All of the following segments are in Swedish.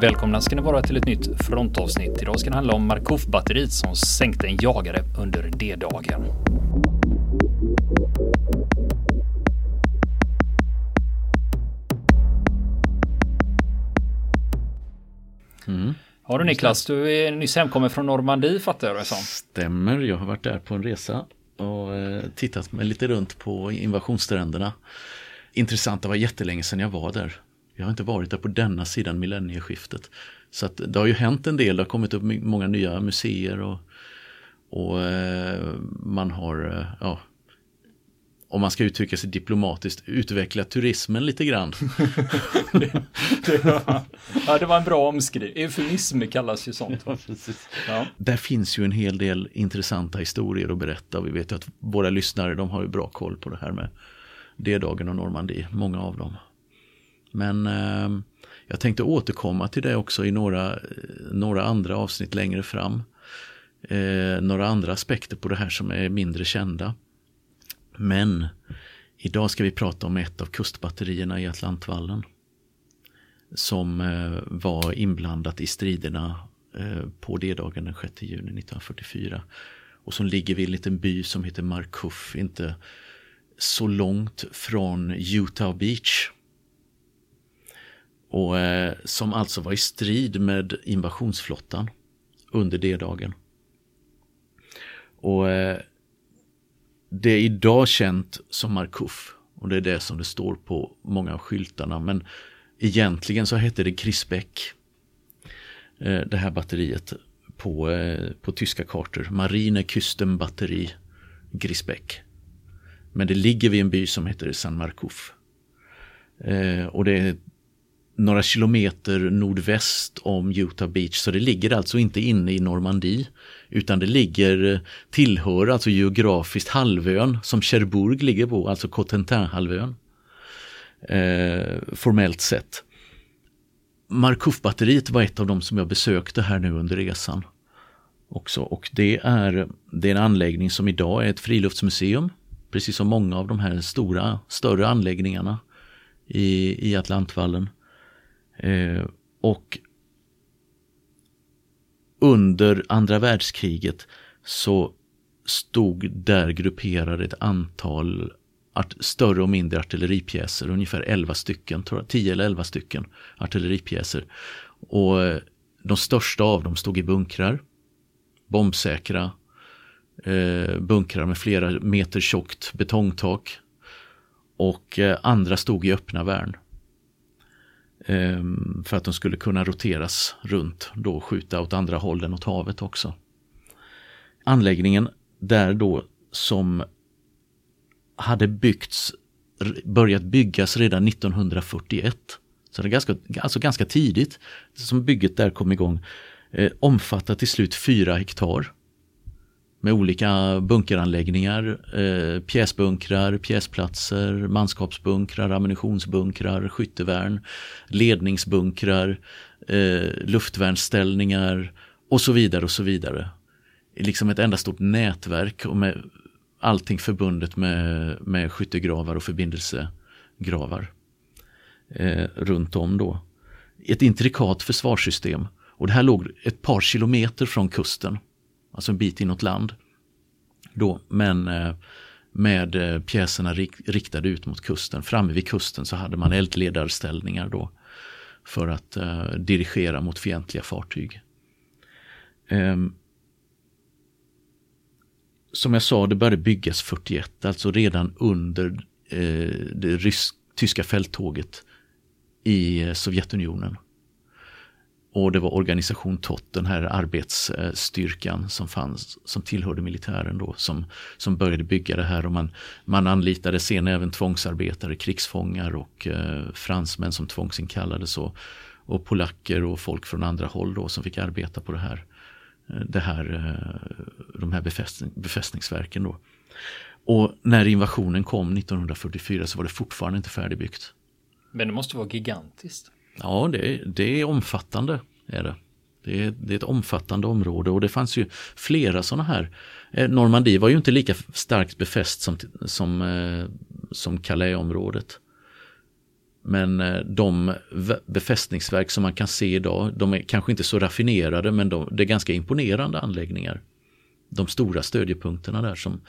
Välkomna ska ni vara till ett nytt frontavsnitt. Idag ska det handla om Markov-batteriet som sänkte en jagare under D-dagen. Mm. Ja du Niklas, du är nyss hemkommen från Normandie fattar jag det som. Stämmer, jag har varit där på en resa och eh, tittat mig lite runt på invasionsstränderna. Intressant, det var jättelänge sedan jag var där. Jag har inte varit där på denna sidan millennieskiftet. Så att det har ju hänt en del, det har kommit upp många nya museer och, och eh, man har, eh, ja, om man ska uttrycka sig diplomatiskt, utveckla turismen lite grann. det, det, var, ja, det var en bra omskrivning. Eufemism kallas ju sånt. Va? Ja. Där finns ju en hel del intressanta historier att berätta. Vi vet ju att våra lyssnare de har ju bra koll på det här med D-dagen och Normandie, många av dem. Men eh, jag tänkte återkomma till det också i några, några andra avsnitt längre fram. Eh, några andra aspekter på det här som är mindre kända. Men idag ska vi prata om ett av kustbatterierna i Atlantvallen. Som eh, var inblandat i striderna eh, på D-dagen den 6 juni 1944. Och som ligger vid en liten by som heter Markuff, inte så långt från Utah Beach. Och eh, som alltså var i strid med invasionsflottan under D-dagen. Och eh, det är idag känt som Markuf och det är det som det står på många av skyltarna. Men egentligen så hette det Krisbeck, Eh, det här batteriet på, eh, på tyska kartor. Marine Küstenbatteri Grisbeck. Men det ligger vid en by som heter San Markuf. Eh, och det är några kilometer nordväst om Utah Beach. Så det ligger alltså inte inne i Normandie. Utan det ligger, tillhör alltså geografiskt halvön som Cherbourg ligger på, alltså Cotentin-halvön. Eh, formellt sett. Markuf-batteriet var ett av de som jag besökte här nu under resan. Också. Och det är, det är en anläggning som idag är ett friluftsmuseum. Precis som många av de här stora, större anläggningarna i, i Atlantvallen. Eh, och under andra världskriget så stod där grupperade ett antal större och mindre artilleripjäser, ungefär 11 stycken, 10 eller 11 stycken artilleripjäser. Och eh, de största av dem stod i bunkrar, bombsäkra eh, bunkrar med flera meter tjockt betongtak. Och eh, andra stod i öppna värn. Ehm, för att de skulle kunna roteras runt då och skjuta åt andra hållen åt havet också. Anläggningen där då som hade byggts, börjat byggas redan 1941. Så det är ganska, alltså ganska tidigt som bygget där kom igång. Eh, omfattar till slut fyra hektar med olika bunkeranläggningar, eh, pjäsbunkrar, pjäsplatser, manskapsbunkrar, ammunitionsbunkrar, skyttevärn, ledningsbunkrar, eh, luftvärnsställningar och så vidare och så vidare. Liksom ett enda stort nätverk och med allting förbundet med, med skyttegravar och förbindelsegravar eh, runt om då. Ett intrikat försvarssystem och det här låg ett par kilometer från kusten alltså en bit inåt land. Då, men eh, med eh, pjäserna riktade ut mot kusten. Framme vid kusten så hade man eldledarställningar då för att eh, dirigera mot fientliga fartyg. Ehm, som jag sa, det började byggas 41, alltså redan under det rysk, tyska fälttåget i Sovjetunionen. Och det var organisation TOT, den här arbetsstyrkan som fanns, som tillhörde militären då, som, som började bygga det här. Och man, man anlitade sen även tvångsarbetare, krigsfångar och eh, fransmän som tvångsinkallades och, och polacker och folk från andra håll då som fick arbeta på det här, eh, det här, eh, de här befästning, befästningsverken. Då. Och när invasionen kom 1944 så var det fortfarande inte färdigbyggt. Men det måste vara gigantiskt. Ja, det, det är omfattande. Är det. Det, är, det är ett omfattande område och det fanns ju flera sådana här. Eh, Normandie var ju inte lika starkt befäst som, som, eh, som Calais-området. men eh, de befästningsverk som man kan se idag, de är kanske inte så raffinerade men de, det är ganska imponerande anläggningar. De stora stödjepunkterna där som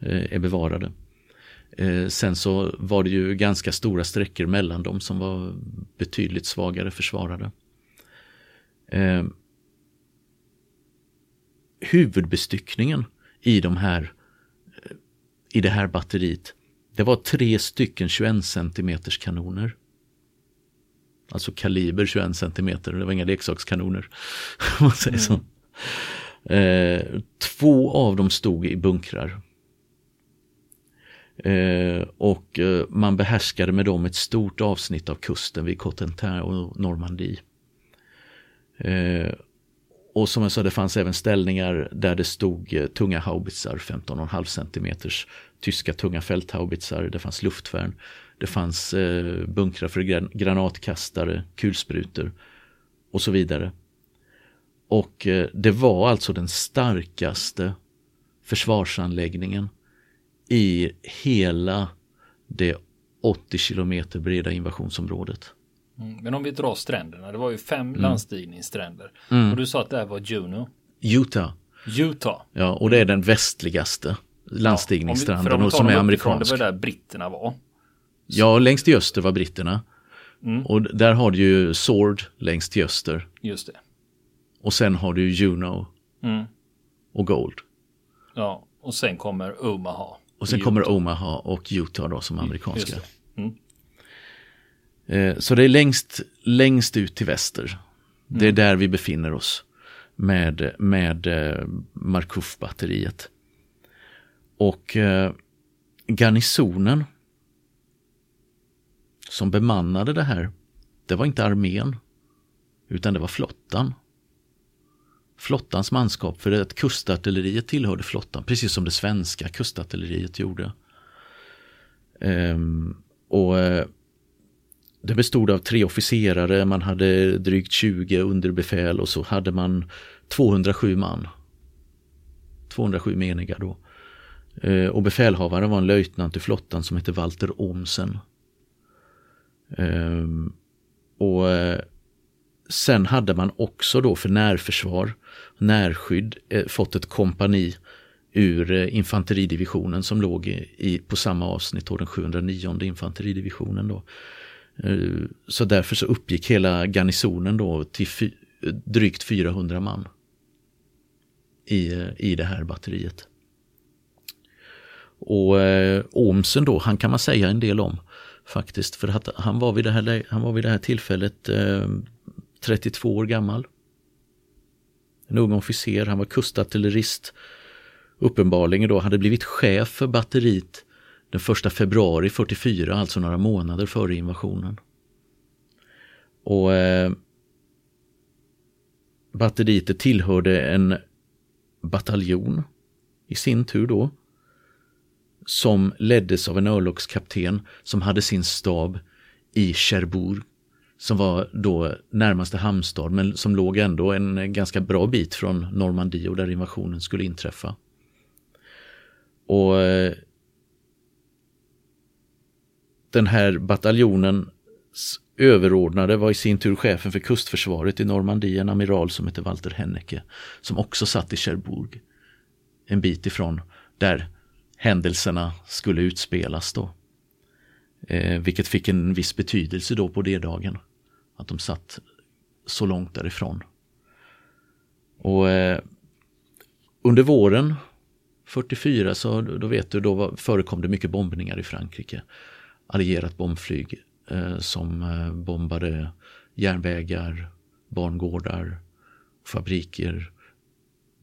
är bevarade. Eh, sen så var det ju ganska stora sträckor mellan dem som var betydligt svagare försvarade. Eh, huvudbestyckningen i, de här, eh, i det här batteriet, det var tre stycken 21 cm kanoner. Alltså kaliber 21 cm, det var inga leksakskanoner. Man säger så. Eh, två av dem stod i bunkrar Eh, och eh, man behärskade med dem ett stort avsnitt av kusten vid Cotentin och Normandie. Eh, och som jag sa, det fanns även ställningar där det stod eh, tunga haubitsar, 15,5 cm, tyska tunga fälthaubitsar, det fanns luftvärn, det fanns eh, bunkrar för gran granatkastare, kulsprutor och så vidare. Och eh, det var alltså den starkaste försvarsanläggningen i hela det 80 kilometer breda invasionsområdet. Mm, men om vi drar stränderna, det var ju fem mm. landstigningsstränder. Mm. Och du sa att det här var Juno. Utah. Utah. Ja, och det är den västligaste landstigningsstranden ja, och som är amerikansk. Det var där britterna var. Ja, längst i öster var britterna. Mm. Och där har du ju Sword längst i öster. Just det. Och sen har du Juno. Mm. Och Gold. Ja, och sen kommer Omaha. Och sen kommer Omaha och Utah då som amerikanska. Mm. Eh, så det är längst, längst ut till väster. Det är mm. där vi befinner oss med, med eh, Markuf-batteriet. Och eh, garnisonen som bemannade det här, det var inte armén, utan det var flottan flottans manskap för att kustartilleriet tillhörde flottan, precis som det svenska kustartilleriet gjorde. Ehm, och eh, det bestod av tre officerare, man hade drygt 20 underbefäl och så hade man 207 man. 207 meniga då. Ehm, och befälhavaren var en löjtnant i flottan som hette Walter Omsen. Ehm, och eh, Sen hade man också då för närförsvar, närskydd, eh, fått ett kompani ur eh, infanteridivisionen som låg i, på samma avsnitt, då, den 709 infanteridivisionen. Då. Eh, så därför så uppgick hela garnisonen då till fy, drygt 400 man i, eh, i det här batteriet. Och eh, Omsen då, han kan man säga en del om faktiskt. För att han var vid det här, han var vid det här tillfället eh, 32 år gammal. En ung officer, han var kustartillerist. Uppenbarligen då hade blivit chef för batteriet den 1 februari 44, alltså några månader före invasionen. Och eh, batteriet tillhörde en bataljon i sin tur då som leddes av en örlogskapten som hade sin stab i Cherbourg som var då närmaste hamnstad men som låg ändå en ganska bra bit från Normandie och där invasionen skulle inträffa. Och eh, den här bataljonens överordnade var i sin tur chefen för kustförsvaret i Normandie, en amiral som hette Walter Hennecke, som också satt i Cherbourg, en bit ifrån där händelserna skulle utspelas då. Eh, vilket fick en viss betydelse då på D-dagen att de satt så långt därifrån. Och eh, under våren 44 så då vet du, då var, förekom det mycket bombningar i Frankrike. Allierat bombflyg eh, som eh, bombade järnvägar, barngårdar, fabriker,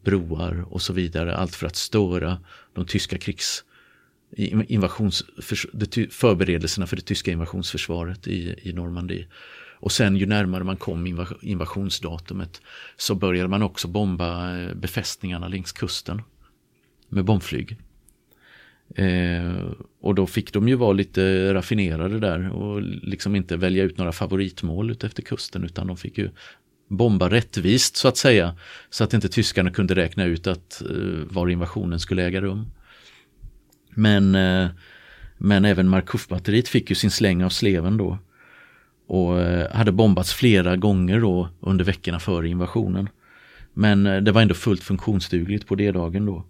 broar och så vidare. Allt för att störa de tyska krigs invasions, förberedelserna för det tyska invasionsförsvaret i, i Normandie. Och sen ju närmare man kom invasionsdatumet så började man också bomba eh, befästningarna längs kusten med bombflyg. Eh, och då fick de ju vara lite raffinerade där och liksom inte välja ut några favoritmål utefter kusten utan de fick ju bomba rättvist så att säga. Så att inte tyskarna kunde räkna ut att eh, var invasionen skulle äga rum. Men, eh, men även Markuffbatteriet fick ju sin släng av sleven då och eh, hade bombats flera gånger då under veckorna före invasionen. Men eh, det var ändå fullt funktionsdugligt på D-dagen då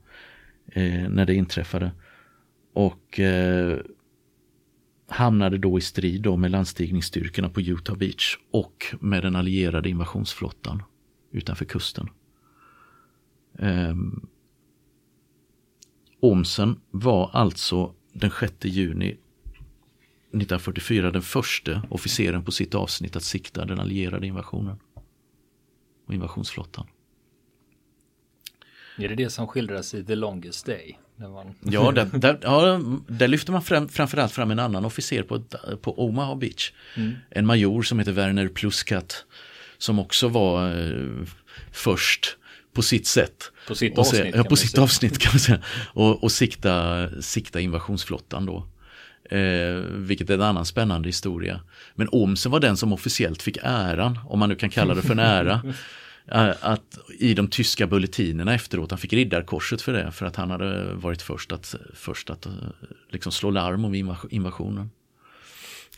eh, när det inträffade. Och eh, hamnade då i strid då med landstigningsstyrkorna på Utah Beach och med den allierade invasionsflottan utanför kusten. Eh, Omsen var alltså den 6 juni 1944 den första officeren på sitt avsnitt att sikta den allierade invasionen och invasionsflottan. Är det det som skildras i The Longest Day? Man... Ja, där, där, ja, där lyfter man fram, framförallt fram en annan officer på, på Omaha Beach. Mm. En major som heter Werner Pluskat. Som också var eh, först på sitt sätt. På sitt avsnitt? ja, på sitt avsnitt kan man säga. Och, och sikta, sikta invasionsflottan då. Eh, vilket är en annan spännande historia. Men Omsen var den som officiellt fick äran, om man nu kan kalla det för en ära, Eh, att i de tyska bulletinerna efteråt, han fick riddarkorset för det, för att han hade varit först att, först att eh, liksom slå larm om invasionen.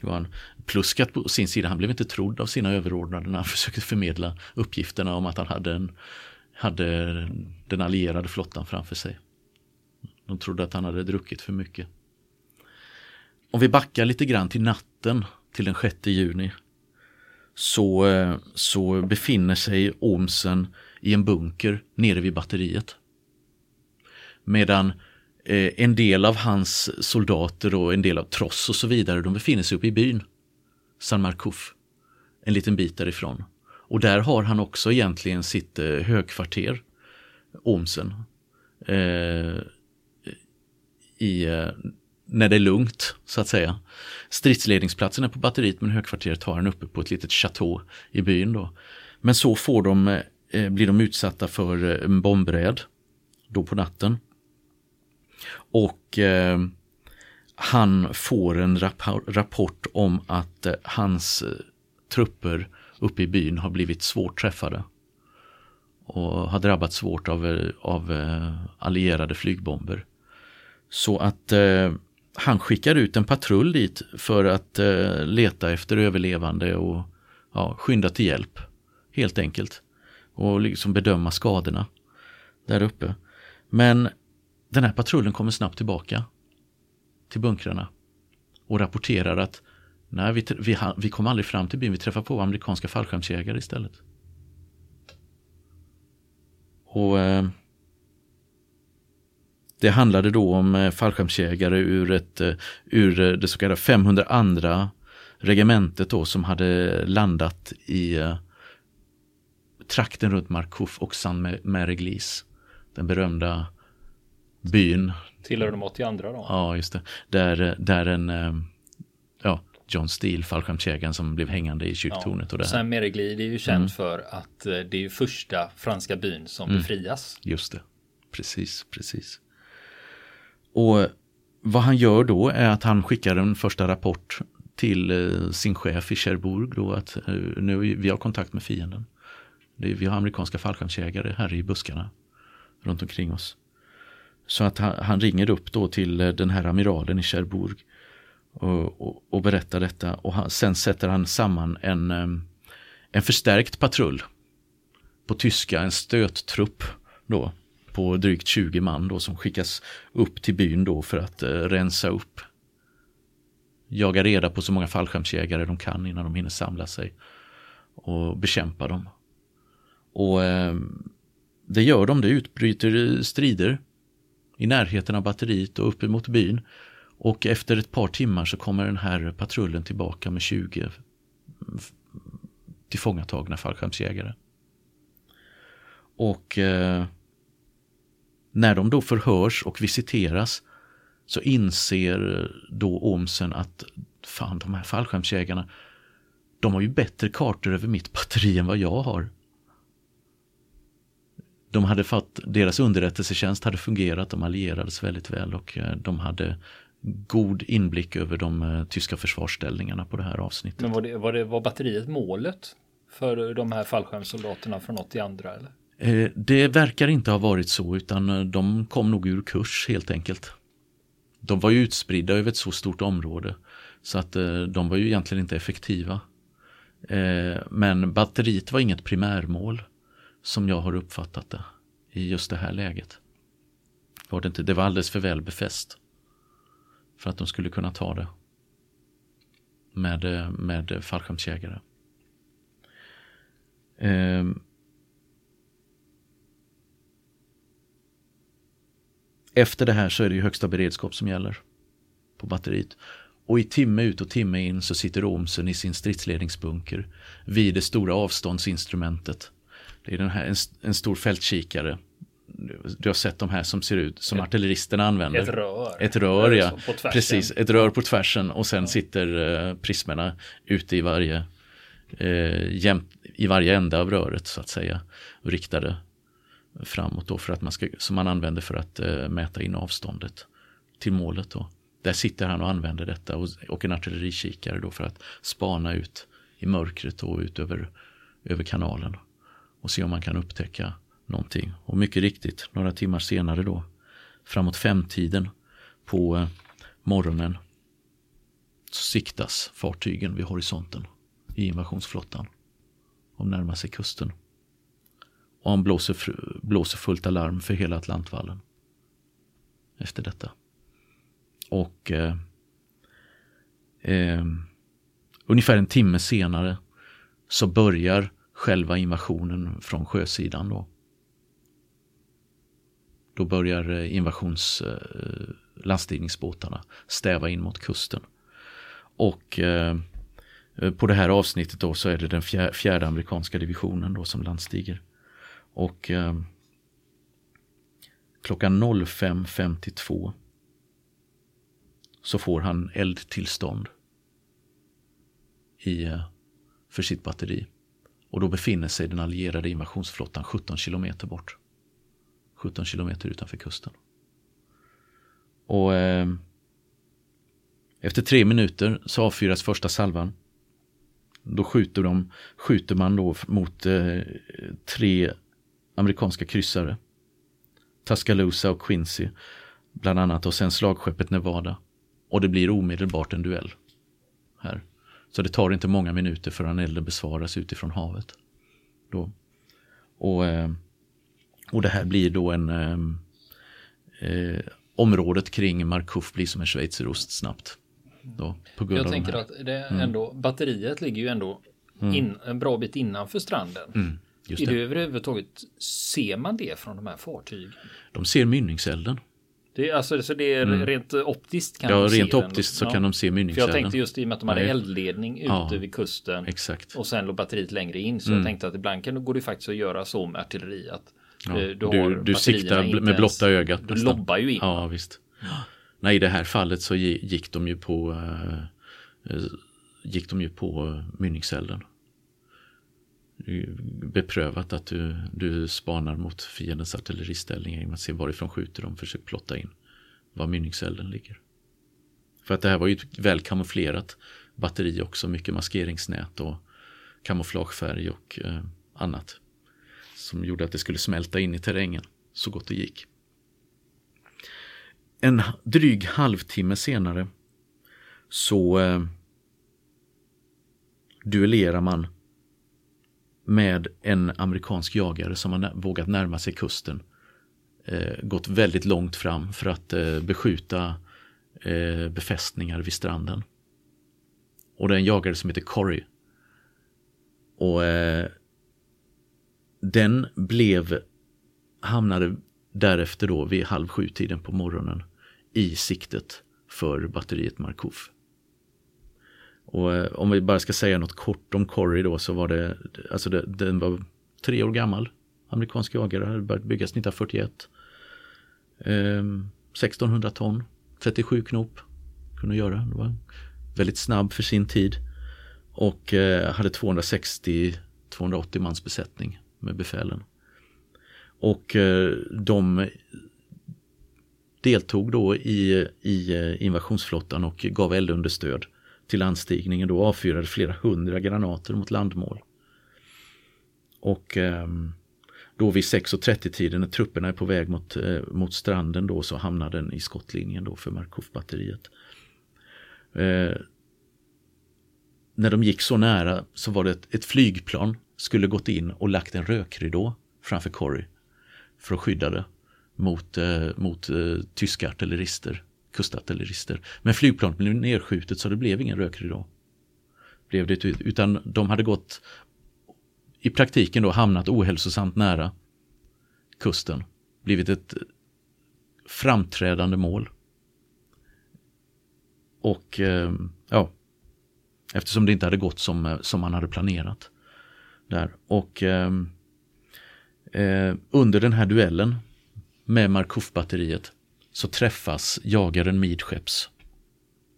Det var en pluskat på sin sida, han blev inte trodd av sina överordnade när han försökte förmedla uppgifterna om att han hade, en, hade den allierade flottan framför sig. De trodde att han hade druckit för mycket. Om vi backar lite grann till natten till den 6 juni så, eh, så befinner sig Omsen i en bunker nere vid batteriet. Medan eh, en del av hans soldater och en del av Tross och så vidare, de befinner sig uppe i byn. San Marcouf. En liten bit därifrån. Och där har han också egentligen sitt eh, högkvarter, Omsen. Eh, i, eh, när det är lugnt, så att säga. Stridsledningsplatsen är på batteriet men högkvarteret har den uppe på ett litet chateau i byn. Då. Men så får de, eh, blir de utsatta för eh, en bombräd då på natten. Och eh, han får en rapport om att eh, hans eh, trupper uppe i byn har blivit svårt träffade. Och har drabbats svårt av, eh, av eh, allierade flygbomber. Så att han skickar ut en patrull dit för att eh, leta efter överlevande och ja, skynda till hjälp. Helt enkelt. Och liksom bedöma skadorna där uppe. Men den här patrullen kommer snabbt tillbaka till bunkrarna och rapporterar att nej, vi, vi, vi kom aldrig fram till byn, vi träffade på amerikanska fallskärmsjägare istället. Och eh, det handlade då om eh, fallskärmsjägare ur, ett, eh, ur eh, det så kallade 500 andra regementet då som hade landat i trakten runt Marcouf och San Mereglis. Den berömda byn. Tillhör de 82 då? Ja, just det. Där, där en ja, John Steele, fallskärmsjägaren som blev hängande i kyrktornet. Ja, och San Mereglis är ju känd mm. för att det är första franska byn som mm. befrias. Just det, precis, precis. Och vad han gör då är att han skickar en första rapport till eh, sin chef i Cherbourg då att eh, nu vi har kontakt med fienden. Vi har amerikanska fallskärmsjägare här i buskarna runt omkring oss. Så att han, han ringer upp då till eh, den här amiralen i Cherbourg och, och, och berättar detta och han, sen sätter han samman en, en förstärkt patrull på tyska, en stöttrupp då på drygt 20 man då som skickas upp till byn då för att eh, rensa upp. Jaga reda på så många fallskärmsjägare de kan innan de hinner samla sig och bekämpa dem. Och eh, det gör de, det utbryter strider i närheten av batteriet och uppemot byn. Och efter ett par timmar så kommer den här patrullen tillbaka med 20 tillfångatagna fallskärmsjägare. Och eh, när de då förhörs och visiteras så inser då Omsen att fan de här fallskärmsjägarna de har ju bättre kartor över mitt batteri än vad jag har. De hade fått, deras underrättelsetjänst hade fungerat, de allierades väldigt väl och eh, de hade god inblick över de eh, tyska försvarsställningarna på det här avsnittet. Men var, det, var, det, var batteriet målet för de här fallskärmssoldaterna från 82 eller? Eh, det verkar inte ha varit så utan eh, de kom nog ur kurs helt enkelt. De var ju utspridda över ett så stort område så att eh, de var ju egentligen inte effektiva. Men batteriet var inget primärmål som jag har uppfattat det i just det här läget. Var det, inte, det var alldeles för väl befäst för att de skulle kunna ta det med, med fallskärmsjägare. Ehm, efter det här så är det ju högsta beredskap som gäller på batteriet. Och i timme ut och timme in så sitter Omsen i sin stridsledningsbunker vid det stora avståndsinstrumentet. Det är den här, en, en stor fältkikare. Du har sett de här som ser ut som ett, artilleristerna använder. Ett rör. Ett rör, ja. Precis, ett rör på tvärsen och sen ja. sitter uh, prismerna ute i varje, uh, jämt, i varje ände av röret så att säga. Och riktade framåt då för att man ska, som man använder för att eh, mäta in avståndet till målet då. Där sitter han och använder detta och, och en artillerikikare då för att spana ut i mörkret och ut över, över kanalen och se om man kan upptäcka någonting. Och mycket riktigt, några timmar senare då, framåt femtiden på eh, morgonen, så siktas fartygen vid horisonten i invasionsflottan. De närmar sig kusten. Och han blåser, blåser fullt alarm för hela Atlantvallen. Efter detta. Och eh, eh, ungefär en timme senare så börjar själva invasionen från sjösidan. Då, då börjar eh, invasions eh, landstigningsbåtarna stäva in mot kusten. Och eh, eh, på det här avsnittet då så är det den fjär, fjärde amerikanska divisionen då som landstiger. Och eh, klockan 05.52 så får han eldtillstånd i, eh, för sitt batteri. Och då befinner sig den allierade invasionsflottan 17 kilometer bort. 17 kilometer utanför kusten. Och eh, efter tre minuter så avfyras första salvan. Då skjuter, de, skjuter man då mot eh, tre amerikanska kryssare. Tuscaloosa och Quincy bland annat och sen slagskeppet Nevada. Och det blir omedelbart en duell. Här. Så det tar inte många minuter förrän elden besvaras utifrån havet. Då. Och, eh, och det här blir då en... Eh, eh, området kring Markuf blir som en schweizerost snabbt. Då, på grund Jag tänker att det mm. ändå, mm. batteriet ligger ju ändå mm. in, en bra bit innanför stranden. Mm, är det överhuvudtaget, ser man det från de här fartygen? De ser mynningselden. Det är, alltså, så det är mm. rent optiskt kan Ja, rent optiskt så ja. kan de se mynningskällan. För jag tänkte just i och med att de hade eldledning ute ja, vid kusten. Exakt. Och sen låg batteriet längre in. Så mm. jag tänkte att ibland kan, går det faktiskt att göra så med artilleri. Att ja. Eh, du, du, du siktar med blotta ögat. Du nästan. lobbar ju in. Ja, visst. Nej, i det här fallet så gick de ju på uh, gick de ju på mynningselden Eh, beprövat att du, du spanar mot fiendens artilleriställningar genom att se varifrån skjuter de. försöker plotta in var mynningselden ligger. För att det här var ju ett väl kamouflerat batteri också. Mycket maskeringsnät och kamouflagefärg och eh, annat. Som gjorde att det skulle smälta in i terrängen så gott det gick. En dryg halvtimme senare så eh, duellerar man med en amerikansk jagare som har vågat närma sig kusten. Eh, gått väldigt långt fram för att eh, beskjuta eh, befästningar vid stranden. Och det är en jagare som heter Corey. Och eh, den blev, hamnade därefter då vid halv sju tiden på morgonen i siktet för batteriet Markov. Och eh, om vi bara ska säga något kort om Corrie då så var det, alltså det, den var tre år gammal. Amerikansk jagare, hade börjat byggas 1941. Ehm, 1600 ton, 37 knop kunde göra. Det var väldigt snabb för sin tid. Och eh, hade 260-280 mans besättning med befälen. Och eh, de deltog då i, i eh, invasionsflottan och gav eldunderstöd till landstigningen då avfyrade flera hundra granater mot landmål. Och eh, då vid 6.30-tiden när trupperna är på väg mot, eh, mot stranden då så hamnar den i skottlinjen då för Markov-batteriet. Eh, när de gick så nära så var det ett, ett flygplan skulle gått in och lagt en rökridå framför Corrie för att skydda det mot, eh, mot eh, tyska artillerister, kustartillerister. Men flygplanet blev nedskjutet så det blev ingen rökridå. Blev det, utan de hade gått i praktiken då hamnat ohälsosamt nära kusten. Blivit ett framträdande mål. Och ehm, ja, eftersom det inte hade gått som, eh, som man hade planerat. Där. Och ehm, eh, under den här duellen med Markov-batteriet så träffas jagaren midskepps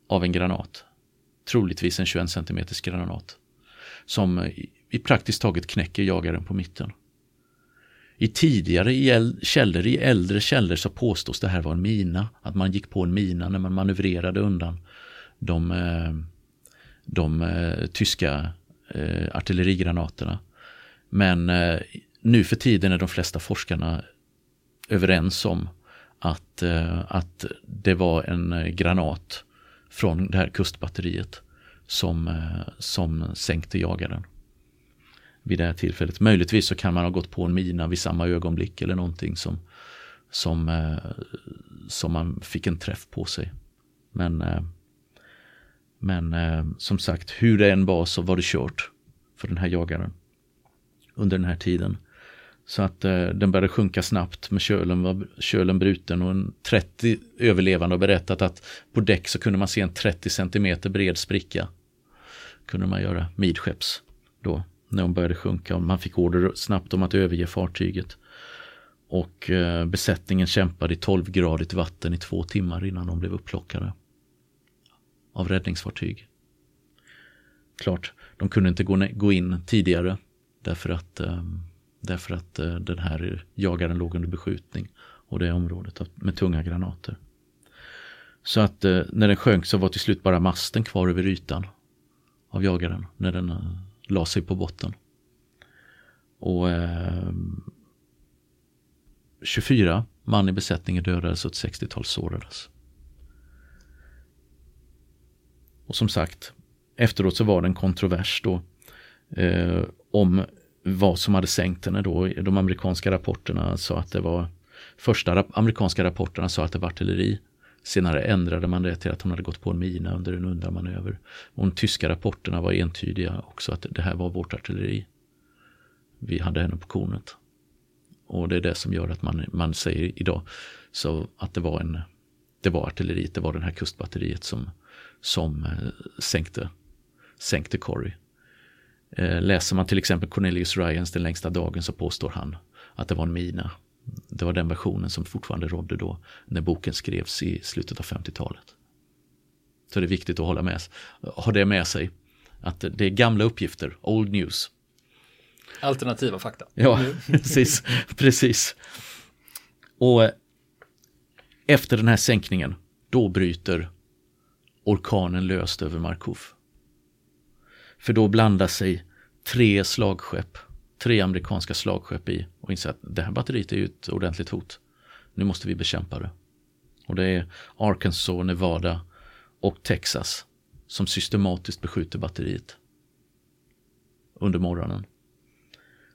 av en granat. Troligtvis en 21 cm granat. Som eh, i, praktiskt taget knäcker jagaren på mitten. I tidigare i källor, i äldre källor så påstås det här vara en mina. Att man gick på en mina när man manövrerade undan de, eh, de eh, tyska artillerigranaterna. Men nu för tiden är de flesta forskarna överens om att, eh, att det var en eh, granat från det här kustbatteriet som, eh, som sänkte jagaren vid det här tillfället. Möjligtvis så kan man ha gått på en mina vid samma ögonblick eller någonting som, som, som man fick en träff på sig. Men, men som sagt, hur det än var så var det kört för den här jagaren under den här tiden. Så att eh, den började sjunka snabbt med kölen, var, kölen bruten och en 30 överlevande har berättat att på däck så kunde man se en 30 cm bred spricka. Kunde man göra midskepps då när hon började sjunka och man fick order snabbt om att överge fartyget. Och eh, besättningen kämpade i 12-gradigt vatten i två timmar innan de blev upplockade av räddningsfartyg. Klart, de kunde inte gå, gå in tidigare därför att, eh, därför att eh, den här jagaren låg under beskjutning och det området med tunga granater. Så att eh, när den sjönk så var till slut bara masten kvar över ytan av jagaren när den eh, la sig på botten. Och eh, 24 man i besättningen dödades och ett 60-tal sårades. Och som sagt, efteråt så var det en kontrovers då eh, om vad som hade sänkt henne då. De amerikanska rapporterna sa att det var första amerikanska rapporterna sa att det var artilleri Senare ändrade man det till att hon hade gått på en mina under en undanmanöver. Och de tyska rapporterna var entydiga också att det här var vårt artilleri. Vi hade henne på kornet. Och det är det som gör att man, man säger idag så att det var, en, det var artilleriet, det var det här kustbatteriet som, som eh, sänkte, sänkte Corrie. Eh, läser man till exempel Cornelius Ryans Den längsta dagen så påstår han att det var en mina det var den versionen som fortfarande rådde då när boken skrevs i slutet av 50-talet. Så det är viktigt att hålla med, ha det med sig. Att det är gamla uppgifter, old news. Alternativa fakta. Ja, precis. precis. Och efter den här sänkningen, då bryter orkanen löst över Markov. För då blandar sig tre slagskepp tre amerikanska slagskepp i och inser att det här batteriet är ju ett ordentligt hot. Nu måste vi bekämpa det. Och det är Arkansas, Nevada och Texas som systematiskt beskjuter batteriet under morgonen.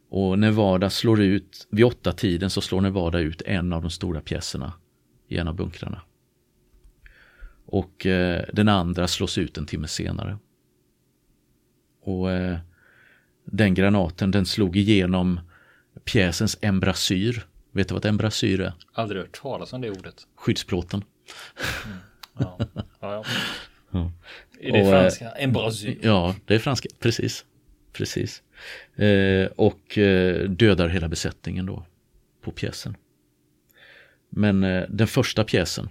Och Nevada slår ut, vid åtta tiden så slår Nevada ut en av de stora pjäserna i en av bunkrarna. Och eh, den andra slås ut en timme senare. Och eh, den granaten den slog igenom pjäsens embrasyr. Vet du vad embrasyr är? Aldrig hört talas om det ordet. Skyddsplåten. Mm. Ja. Ja, ja. Är det och, eh, franska? Embrasyr? Ja, det är franska, precis. Precis. Eh, och eh, dödar hela besättningen då på pjäsen. Men eh, den första pjäsen,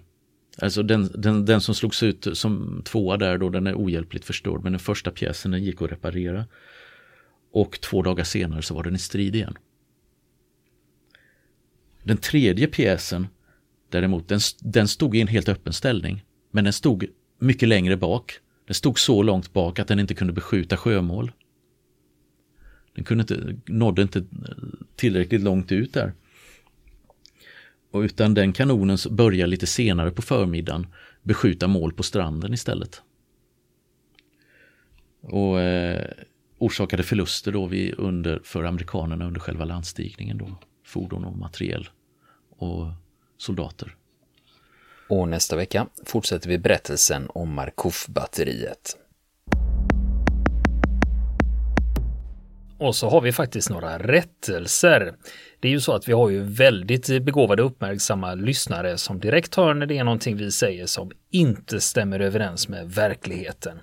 alltså den, den, den som slogs ut som tvåa där då, den är ohjälpligt förstörd. Men den första pjäsen den gick att reparera. Och två dagar senare så var den i strid igen. Den tredje pjäsen däremot, den, den stod i en helt öppen ställning. Men den stod mycket längre bak. Den stod så långt bak att den inte kunde beskjuta sjömål. Den kunde inte, nådde inte tillräckligt långt ut där. Och utan den kanonen börjar lite senare på förmiddagen beskjuta mål på stranden istället. Och eh, orsakade förluster då vi under, för amerikanerna under själva landstigningen. Då. Fordon och materiel och soldater. Och nästa vecka fortsätter vi berättelsen om Markov-batteriet. Och så har vi faktiskt några rättelser. Det är ju så att vi har ju väldigt begåvade uppmärksamma lyssnare som direkt hör när det är någonting vi säger som inte stämmer överens med verkligheten.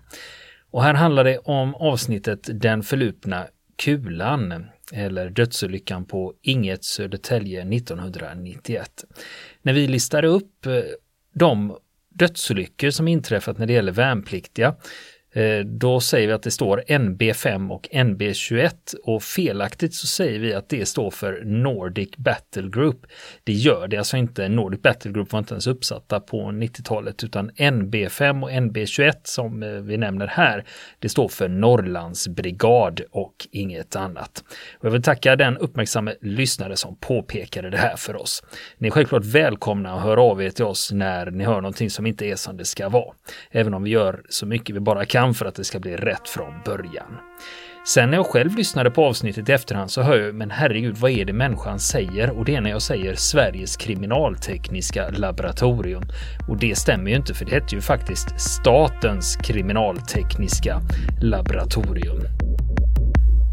Och här handlar det om avsnittet Den förlupna kulan eller dödsolyckan på Inget Södertälje 1991. När vi listar upp eh, de dödsolyckor som inträffat när det gäller värnpliktiga Eh, då säger vi att det står NB5 och NB21 och felaktigt så säger vi att det står för Nordic Battle Group. Det gör det alltså inte. Nordic Battle Group var inte ens uppsatta på 90-talet utan NB5 och NB21 som eh, vi nämner här, det står för Norrlands brigad och inget annat. Och jag vill tacka den uppmärksamma lyssnare som påpekade det här för oss. Ni är självklart välkomna att höra av er till oss när ni hör någonting som inte är som det ska vara. Även om vi gör så mycket vi bara kan kan för att det ska bli rätt från början. Sen när jag själv lyssnade på avsnittet i efterhand så hör jag, men herregud, vad är det människan säger? Och det är när jag säger Sveriges kriminaltekniska laboratorium. Och det stämmer ju inte, för det hette ju faktiskt Statens kriminaltekniska laboratorium.